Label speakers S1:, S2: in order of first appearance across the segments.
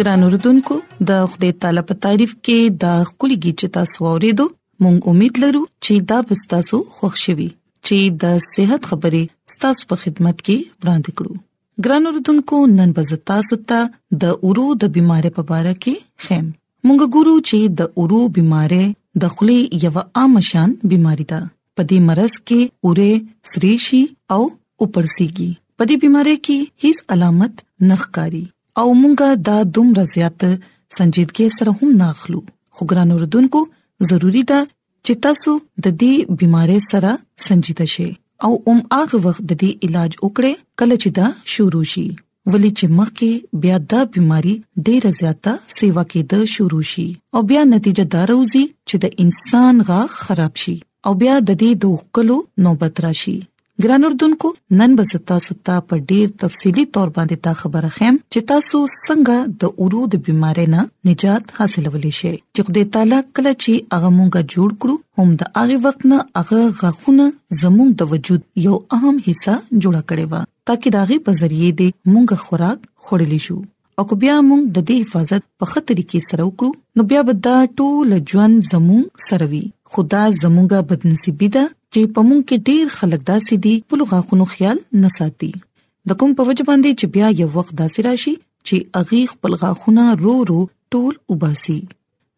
S1: ګران اوردونکو د خپل تعالی په تعریف کې دا خولي گیچ تاسو اوریدو مونږ امید لرو چې دا به تاسو خوښ شي چې د صحت خبرې تاسو په خدمت کې وړاندې کړو ګران اوردونکو نن بز تاسو ته د اورو د بيمارۍ په اړه کې خیم مونږ ګورو چې د اورو بيمارۍ د خلی یو عام شان بيماري ده په دې مرز کې اوره سريشي او اوپړسيږي په دې بيمارۍ کې هیڅ علامت نخکاری او مونږه دا دومره زیات سنجیدګي سره هم ناخلو خو ګران اوردونکو ضروری ده چې تاسو د دې بيمارۍ سره سنجیده شئ او هم هغه وخت د دې علاج وکړئ کله چې دا شروع شي ولې چې مخکې بیا دا بيماري ډیره زیاته سیوا کېده شروع شي او بیا نتیجه داروځي چې د انسان غاښ خراب شي او بیا د دې دوه کلو نوبت راشي ګران اردوونکو نن به زتا ستا په ډیر تفصيلي تور باندې دا خبره خم چې تاسو څنګه د اورو د بيمارۍ نه نجات حاصلولی شئ چې خدای تعالی کله چې هغه مونږه جوړ کړو هم د هغه وخت نه هغه غاخونه زموږ د وجود یو اهم حصہ جوړ کړي و ترڅو داغه په ذریعه دې مونږه خوراک خورلې شو او کو بیا موږ د دې حفاظت په خطر کې سره وکړو نو بیا به دا ټول ژوند زموږ سروي خدا زموږه بدنصیبی ده چې په موږ کې ډیر خلک داسې دي په لغاخونو خیال نه ساتي د کوم په وجه باندې چې بیا یو وخت داسې راشي چې اغي خپل غاخونه رو رو ټول وباسي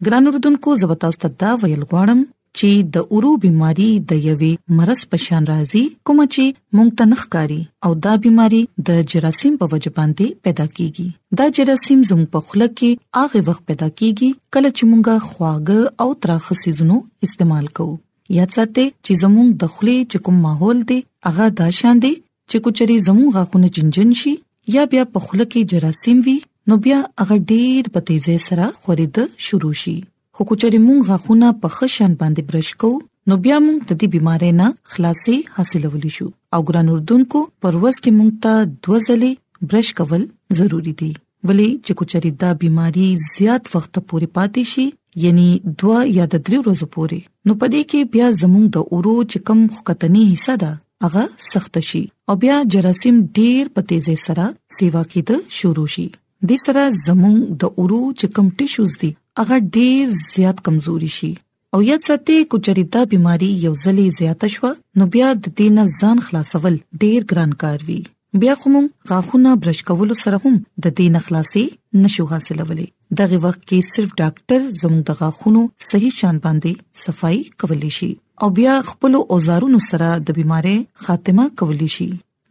S1: ګران اردوونکو زه به تاسو ته دا ویل غواړم چې د اورو بيماري د یوې مرز په شان راځي کوم چې مونږ ته نخکاری او دا بيماري د جراثیم په وجه باندې پیدا کیږي دا جراثیم زموږ په خوله کې هغه وخت پیدا کیږي کله چې مونږه خواږه او تراخ سيزونو استعمال کوو یاد ساتئ چې زموږ د خولې چې کوم ماحول دی هغه دا شان دی چې کوچري زموږ غاښونه جنجن شي یا بیا په خوله کې جراثیم وي نو بیا هغه ډیر په تیزه سره خورید شروع شي خو کوچري موږ غاښونه په خشن باندې برش کو نو بیا موږ د دې بيمارۍ نه خلاصي حاصلول شو او ګران اردوونکو پروس کې موږ ته دوه ځلې برش کول ضروری دي ولی چې کوچري دا بيماري زیات وخت پورې پاتې شي یعنی دوا یا د دریو ورځې پورې نو پدې کې بیا زموږ د اورو چې کم خکتنی حصہ ده هغه سخت شي او بیا جراثیم ډیر په تیزه سره سیوا کېد شروع شي د سره زموږ د اورو چې کم ټیشوز دي هغه ډیر زیات کمزوري شي او یاد ساتي کو چری دا بیماری یو ځلې زیاته شوه نو بیا د دې نه ځان خلاصول ډیر ګران کار وي بیا خو مونږ غاښونه برش کولو سره هم د دې نه خلاصي نشو حاصلولې دغه وخت کې صرف ډاکټر زموږ د غاښونو صحیح شان باندې صفائی کولی شي او بیا خپل اوزارونو سره د بيمارۍ خاتمه کولی شي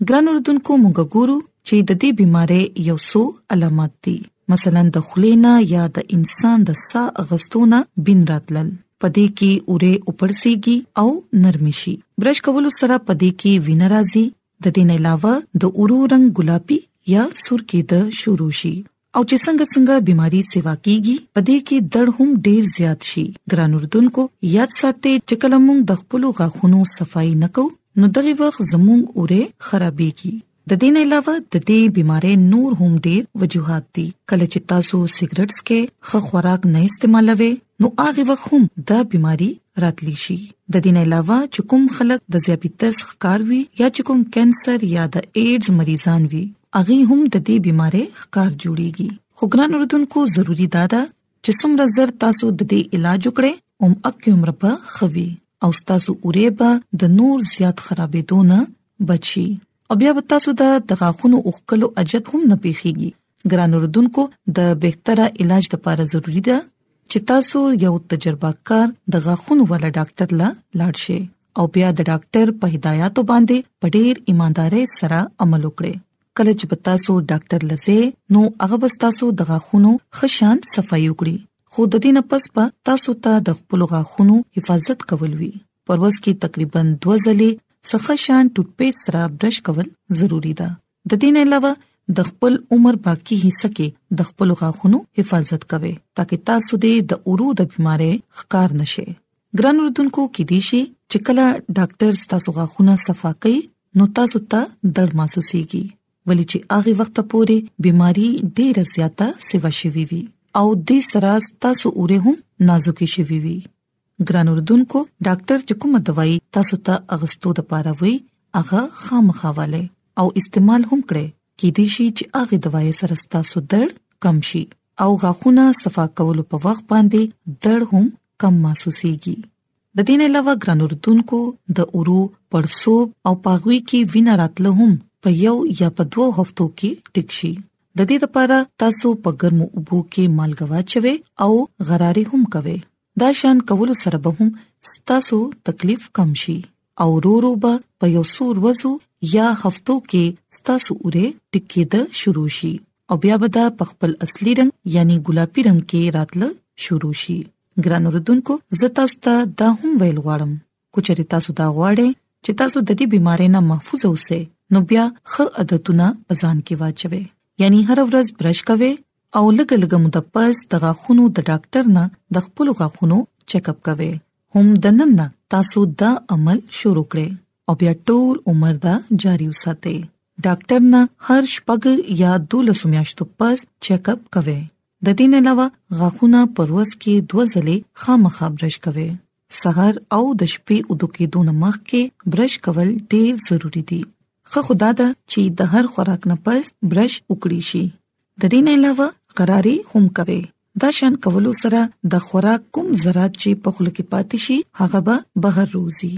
S1: ګران اردوونکو موږ ګورو چې د دې بيمارۍ یو څو علامات دي مثلا د خلینا یا د انسان د سا غستونه بین راتلل پدې کې اوره اوپړسيږي او نرمي شي برش کولو سره پدې کې وینه راځي د دې نه علاوه د اورو رنگ ګلابي یا سور کې د شروع شي او چې څنګه څنګه بيماري سیوا کیږي په دې کې دړ هم ډیر زیات شي ګران اردوونکو یاد ساتي چې کله موږ د خپل غاخونو صفائی نکو نو دغه وخت زموږ اوره خرابېږي د دې نه علاوه د دې بيمارۍ نور هم ډېر وجوهات دي کله چې تاسو سیګریټ سکه خه خوراک نه استعمالوي نو هغه وخت هم دا بيماري راتلی شي د دې نه علاوه چې کوم خلک د ذیابیطس ښکار وي یا چې کوم کانسر یا د ایډز مریضان وي هغه هم د دې بيمارۍ ښکار جوړيږي خو ګران اوردونکو ضروری دا ده چې څومره زر تاسو د دې علاج وکړي او اکه عمر په خوي او تاسو اورې به د نور زیات خرابې دونه بچي او بیا به تاسو ته د غاخونو اوخکلو اجت هم نه پیخيږي ګران اوردونکو د بهتره علاج لپاره ضروری ده چې تاسو یو تجربه کار د غاخونو ولا ډاکټر لا لاړ شئ او بیا د ډاکټر په هدایاتو باندې په ډیر ایماندارۍ سره عمل وکړئ کله چې پتا سو ډاکټر لزه نو هغه بستا سو د غاخونو خشان صفایي وکړي خو د دې نه پس په تاسو ته د خپل غاخونو حفاظت کول وی پروس کې تقریبا 2 ځلې څخه شان ټوټپیس سره برش کول ضروری ده د دې نه علاوه د خپل عمر باقی حصہ کې د خپل غاښونو حفاظت کوئ ترڅو تاسو دې د اورو د بيمارۍ ښکار نشئ ګران اردوونکو کې دي شي چې کله ډاکټر تاسو غاښونه صفا کوي نو تاسو ته درد محسوسيږي ولې چې هغه وخت پورې بيماري ډېره زیاته سیوا شوي وي او د سراس تاسو اورې هم نازکې شوي وي ګران اردوونکو ډاکټر چې کومه دوايي تاسو ته اغستو د پاره وي هغه خامخاواله او استعمال هم کړئ کې دې شي چې هغه دوايي سره تاسو درد کم شي او غاښونه صفا کولو په وخت باندې درد هم کم محسوسيږي د دې نه علاوه ګران اردوونکو د اورو پړسوب او پاغوي کې وینا راتله هم په یو یا په دوو هفتو کې ټیک شي د دې لپاره تاسو په ګرمو اوبو کې مالګه واچوي او غراري هم کوي دا شان کولو سره به هم ستاسو تکلیف کم شي او رورو به په یو څو ورځو یا هفتو کې ستاسو اوره ټکید شروع شي او بیا به دا په خپل اصلي رنگ یعنی ګلابي رنگ کې راتل شروع شي ګران اوردونکو زه تاسو ته دا هم ویل غواړم کچري تاسو دا غواړئ چې تاسو د دې بيمارۍ نه محفوظ اوسئ نو بیا ښه عادتونه په ځان کې واچوي یعنی هر ورځ برش کوي او لګ لګ مدپس د غاخونو د ډاکټر نه د خپل غاخونو چیک اپ کوي هم د نن نه تاسو دا عمل شروع کړئ او بیا ټول عمر دا جاری وساتئ ډاکټر نه هر شپږ یا 12 میاشتو پس چیک اپ کوي د دې نه علاوه غاخونه پروس کې دوه ځلې خامخا برش کوي سحر او د شپې اودو کېدو نه مخکې برش کول ډېر ضروری دي خو خدا دا چې د هر خوراک نه پس برش وکړي شي د دې نه علاوه قراري هم کوي دا شان کولو سره د خوراک کوم ذرات چې په خله کې پاتې شي هغه به بهر روزي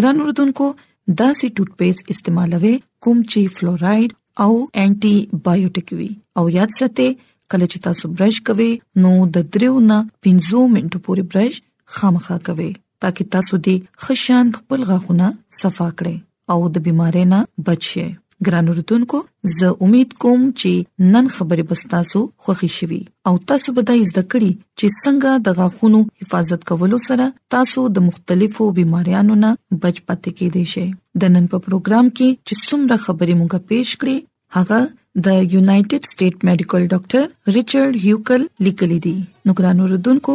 S1: ګران اردوونکو داسې ټوت پیسټ استعمالوي کوم چې فلوراید او انټي بایوټیک وي او یاد ساتئ کله چې تاسو برش کوئ نو د دریو نه 15 منټو پورې برش خامخا کوئ ترڅو تاسو د خشان خپل غاښونه صفا کړئ او د بيمارۍ نه بچ شئ ګران اوردونکو زه امید کوم چې نن خبرې بستاسو خوښی شوي او تاسو به د زده کړې چې څنګه د غاښونو حفاظت کولو سره تاسو د مختلفو بيماريانو نه بچ پاتې کېدئ شئ د نن په پروګرام کې چې څومره خبرې مونږه پېښ کړې هغه
S2: د یونايټډ سټیټ میډیکل ډاکټر ریچارډ هیوکل لیکلي دي نو ګران اوردونکو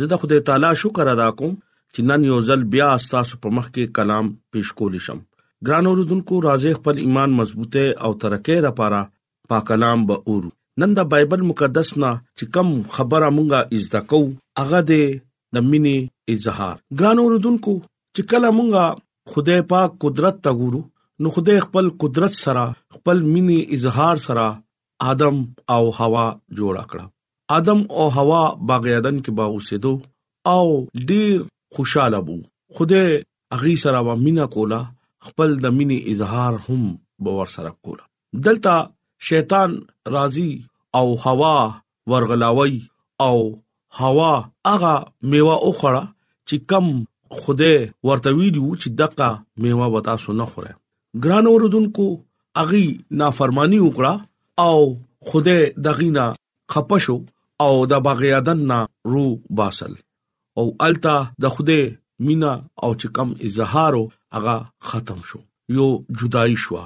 S2: زه د خدای تعالی
S3: شکر ادا کوم چې نن یو ځل بیا تاسو په مخ کې کلام پیش کول شم ګران اوردونکو راځي خپل ایمان مضبوطه او ترقه لپاره پاک کلام به اورو نن د بایبل مقدس نه چې کم خبره مونږه از دکو هغه د د مینې اظهار ګران اوردونکو چې کله مونږه خدای پاک قدرت ته ګورو نو خدای خپل قدرت سره خپل مینې اظهار سره آدم او حوا جوړ کړه آدم او حوا باغ عدن کې با اوسېدو او ډیر خوشاله وو خدای اغي سره و مینا کولا خپل د مینې اظهار هم باور سره کولا دلته شیطان راضي او حوا ورغلاوي او هوا هغه میوه او خړه چې کم خوده ورته ویډیو چې دغه میوه وتا سو نه خوره ګران اوردونکو اغي نافرمانی وکړه او خوده دغینا خپشو او د باغیادن نه رو باسل او التا د خوده مینا او چې کم اظهارو هغه ختم شو یو جدای شو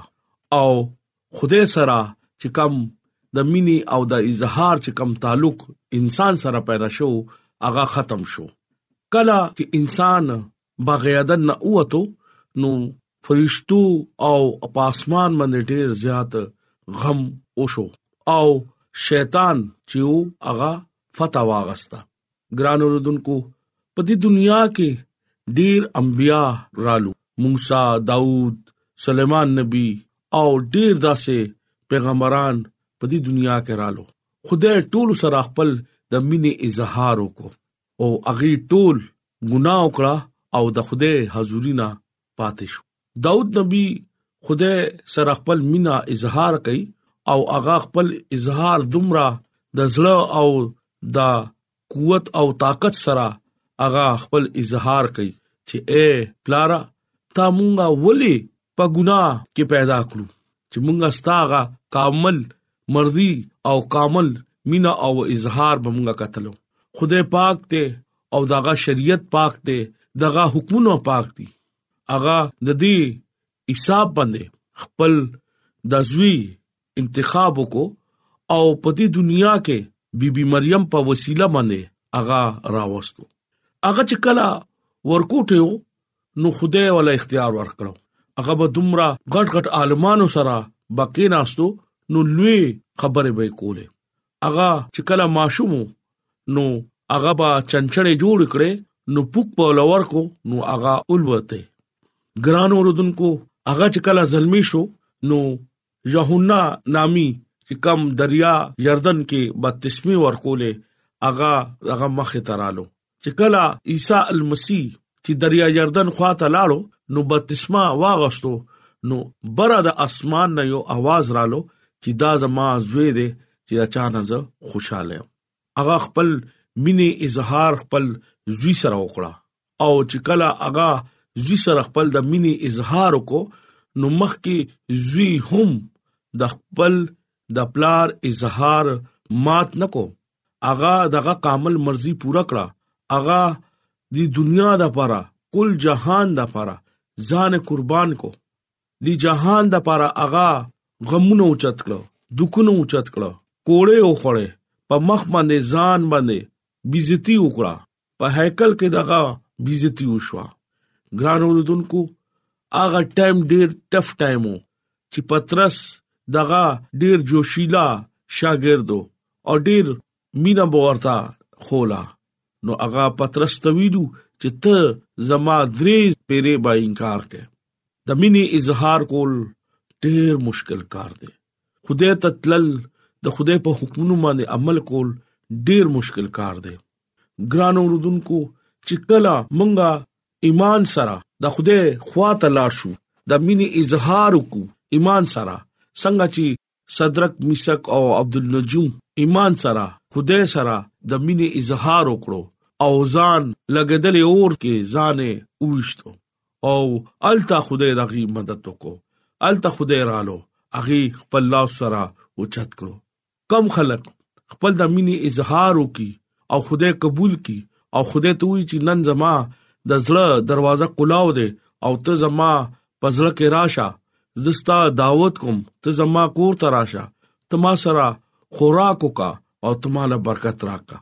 S3: او خدای سره چې کم د مینې او د اظهار چې کم تعلق انسان سره پیدا شو هغه ختم شو کله چې انسان بغیادن نه اوته نو فرشتو او پاسمان باندې ډیر زیات غم وشو او شیطان چې هغه فتوا غستا ګران اوردونکو په دې دنیا کې ډیر انبیا رالو موسی داوود سليمان نبی او ډیر داسې پیغمبران په دې دنیا کې رالو خدای ټول سره خپل د مینې اظهار وکړو او اغي ټول ګناه وکړه او د خدای حضورینا پاتې شو داود نبی خدای سره خپل مینا اظهار کړي او هغه خپل اظهار دومره د زړه او د قوت او طاقت سره هغه خپل اظهار کړي چې اے پلارا تا مونږه ولي په ګناه کې پیدا کړو چې مونږه ستاغه کامل مرضی او کامل مینا او اظهار به موږ کتلو خدای پاک ته او داغه شریعت پاک ته دغه حکمونه پاک دي اغا د دې حساب باندې خپل د زوی انتخاب وکاو او په دې دنیا کې بیبي مریم په وسیله باندې اغا راوستو اغه چې کلا ورکوټه یو نو خدای ولا اختیار ورکړو هغه به دومره غټ غټ عالمانو سره باقی ناستو نو لوی خبره به کوله هغه چې کله ماشوم نو هغه به چنچړې جوړ کړي نو پوک په لور کو نو هغه اولوته ګران اوردونکو هغه چې کله زلمی شو نو یوحنا نامي چې کم دریا یردن کې بپتسمي ورکولې هغه هغه مخه ترالو چې کله عیسی المسی چې دریا یردن خواته لاړو نو بپتسما واغستو نو بره د اسمان نه یو आवाज رالو چې دا زما زوی دی چې دا چانه زه خوشاله یم هغه خپل مینې اظهار خپل زوی سره وکړه او چې کله هغه زوی سره خپل د مینې اظهار وکړو نو مخکې زوی هم د خپل د پلار اظهار مات نکو هغه دغه کامل مرزي پوره کړه هغه د دنیا د پاره کل جهان د پاره ځان قربان کو د جهان د پاره هغه غمونه اوچت کړو دکونه اوچت کړو کوړې او خړې په مخ باندې ځان باندې بیزتی وکړه په هیکل کې دغه بیزتی وشو ګران اوردونکو هغه ټایم ډیر ټف ټایم وو چې پترس دغه ډیر جوشیلا شاګردو او ډیر مینا بورتا خولا نو هغه پترس ته ویلو چې ته زما درې پیره با انکار کې د مینې اظهار کول ډیر مشکل کار دی خدای ته تلل د خدای په حکمونو باندې عمل کول ډیر مشکل کار دی ګران اوردونکو چې کله مونږه ایمان سره د خوده خواته لاړ شو د مینې اظهار وکړو ایمان سره څنګه چې صدرک میثق او عبد النجوم ایمان سره خوده سره د مینې اظهار وکړو او ځان لګیدل اور کې ځانې وښتو او الته خوده رغي مدد وکړو الته خوده رالو اغي خپل لاس سره اوچت کړو کم خلک خپل د مینې اظهار وکي او خدای قبول کړي او خدای ته وی چې نن زما د زړه دروازه کلاو ده او ته زما پزړه کې راشه زستا دعوت کوم ته زما کور ته راشه ته ما سره خوراک وکا او ته ما له برکت راکا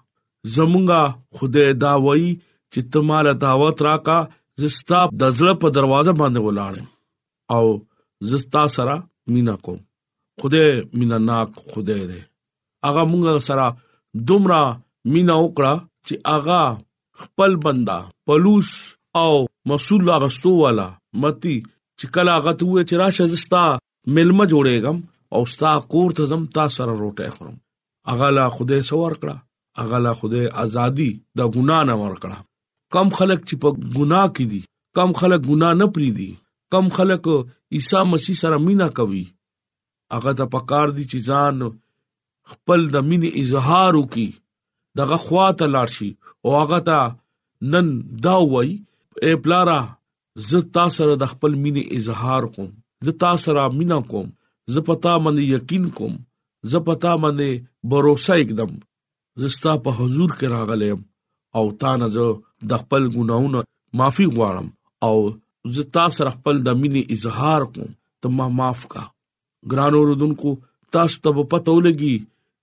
S3: زمونږه خدای دا وایي چې ته ما له دعوت راکا زستا د زړه په دروازه باندې ولاړم او زستا سره مینا کوم خدای مینا ناک خدای دې هغه موږ سره دومره مینا وکړه چې هغه خپل بندا پولیس او مسول اغستو والا متی چې کلا غته وې چې راشه زستا ملما جوړېګم او ستا کور ته زم تا سره روټه خورم اغه لا خدای سوار کړه هغه لا خدای ازادي د ګنا نه ورکړه کم خلک چې په ګنا کې دي کم خلک ګنا نه پری دي کم خلک عیسی مسیح سره مینا کوي هغه ته پکار دي چې ځان خپل د مینې اظهار وکي دغه خواته لاړ شي او هغه ته نن دا وای اے پلارا زه تا سره د خپل مینې اظهار کوم زه تا سره مینا کوم زه پتا باندې یقین کوم زه پتا باندې باور وکم زه ستا په حضور کې راغلی يم او تا نه زه د خپل ګناونو معافي غواړم او زه تا سره خپل د مینې اظهار کوم ته ما معاف کا ګرانو رودونکو تاسو ته په پته ولګي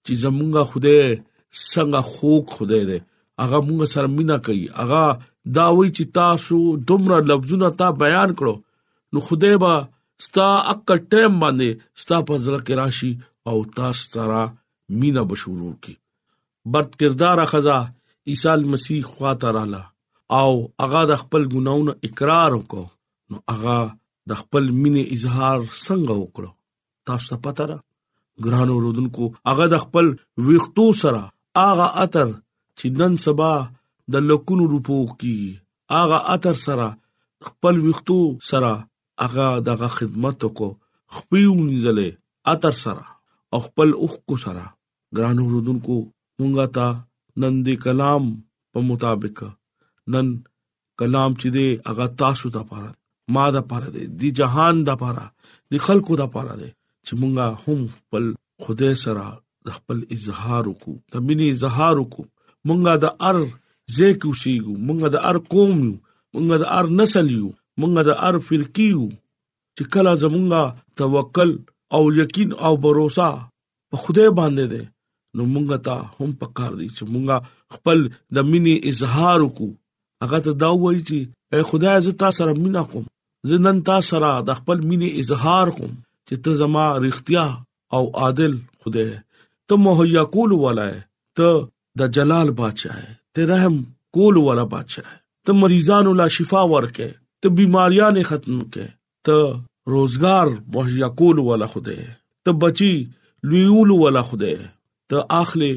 S3: چې زمونږه خوده څنګه خوک خوده ده هغه موږ سره مینا کوي هغه دا وایي چې تاسو دومره لفظونه تا بیان کړو نو خوده با ستا عقل ټیم باندې ستا په ځل کې راشي او تاسو سره مینا بشورو کی بد کردار خزا عیسی مسیح خواته رااله او هغه د خپل ګناونو اقرار وکاو نو هغه د خپل مینې اظهار څنګه وکړو تاسو ته پته را ګران اوردونکو هغه د خپل ویختو سره هغه اتر چې نن سبا د لکونو روپو کی هغه اتر سره خپل ویختو سره هغه دغه خدمت کو خپل ونځلې اتر سره او خپل اوخ کو سره ګران اوردونکو مونږه تا نن د کلام په مطابق نن کلام چې دی هغه تاسو ته پاره ما د پاره دی د جهان د پاره د خلکو د پاره دی چې مونږه هم خپل خدای سره د خپل اظهار وکړو د مینې اظهار وکړو مونږه د ار زیک اوسېګو مونږه د ار قوم یو مونږه د ار نسل یو مونږه د ار فرقې یو چې کله زمونږه توکل او یقین او باور په خدای باندې ده نو مونږ ته هم پکار دي چې مونږ خپل د مینې اظهار وکړو هغه ته دا وایي چې اے خدای زه تاسو سره مینا کوم زه نن تاسو سره د خپل مینې اظهار کوم چې ته زما رښتیا او عادل خدای ته مهیا کول ولای ته د جلال بادشاہ ته رحم کول ولا بادشاہ ته مریضانو لا شفا ورکې ته بیماریاں ختم کې ته روزګار مهیا کول ولا خدای ته بچي لویول ولا خدای ته اخلي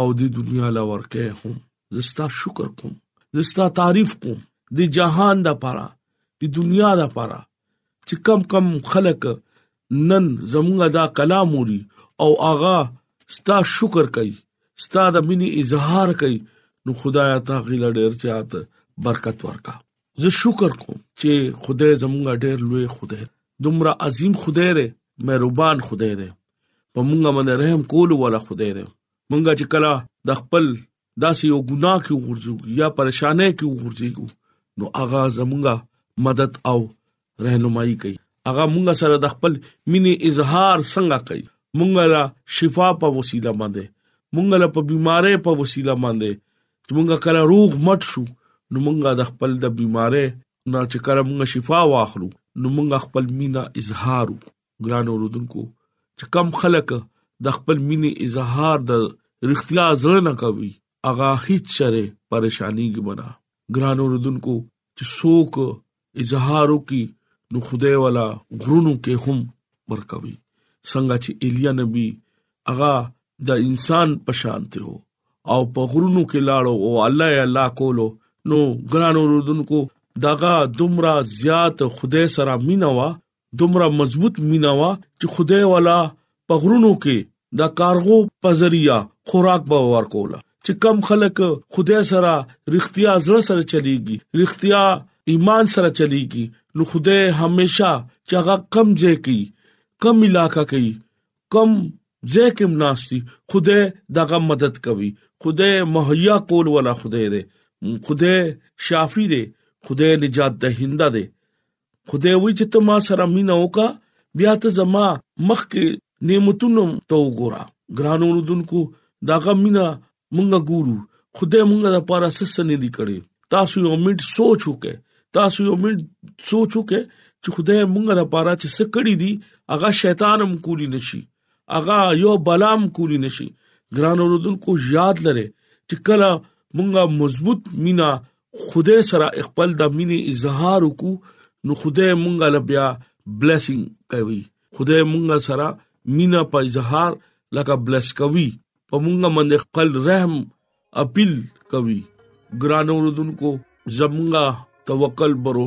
S3: او د دنیا لا ورکه هم زستا شکر کوم زستا تعریف کوم د جهان د پاره د دنیا د پاره چې کم کم خلک نن زمونږ دا کلام وري او آغا ستا شکر کوي ستا د مینې اظهار کوي نو خدای ته غل ډیر چاته برکت ورکا زه شکر کوم چې خدای زمونږ ډېر لوی خدای دومره عظیم خدای دی مهربان خدای دی په مونږه باندې رحم کول ولا خدای دی مونږه چې کلا د خپل داسې یو ګناه کې ورځو یا پریشانه کې ورځو نو اغا زمونږه مدد او رهنمایي کوي هغه مونږ سره د خپل مینې اظهار څنګه کوي مونږ را شفا په وسیله باندې مونږ له په بيمارۍ په وسیله باندې چې مونږ کله روغ مټ شو نو مونږه د خپل د بيمارۍ نه چې کله موږ شفا واخلو نو موږ خپل مینا اظهار ګران اوردونکو چې کم خلک د خپل مینې اظهار د رښتیا زړه نه کوي اغه هیڅ چره پریشانی کې بنا ګران اوردونکو چې څوک اظهار وکي نو خدای ولا غرونو کې هم ورکوي څنګه چې ایلیا نبی هغه د انسان په شان ته وو او په غرونو کې لاړو او الله یې الله کولو نو ګران اوردونکو دغه دومره زیات خدای سره مینا وا دومره مضبوط مینا وا چې خدای والا په غرونو کې دا کارغو په ذریعہ خوراک به ورکولا چې کم خلک خدای سره رښتیا زړه سره چلیږي رښتیا ایمان سره چلیږي نو خدای همیشا چې هغه کم ځای کوي کم علاقہ کوي کم ځای کې مناسي خدای دغه مدد کوي خدای مهیا کول ولا خدای دی خدای شافي دی خدای نجات دهنده دی خدای وی چې ته ما سره مینا وکا
S1: بیا ته زما مخ کې نعمتونو ته وګوره ګرانو رودونکو دا غمینا مونږه ګورو خدای مونږه د پاره سس نه دی کړی تاسو یو منټ سوچ وکړئ تاسو یو منټ سوچ وکړئ چې خدای مونږه د پاره چې سکړی دی هغه شیطان هم کولی نشي هغه یو بلام کولی نشي ګرانو رودونکو یاد لره چې کله مونږه مضبوط مینا خدای سره خپل د مینې اظهار وکړو نو خدای مونږ له بیا بلیسینګ کوي خدای مونږ سره مینا په اظهار لکه بلیس کوي په مونږ باندې خپل رحم اپیل کوي ګران اوردونکو زمونږه توکل باور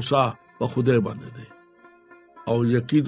S1: په خدای باندې ده او یقین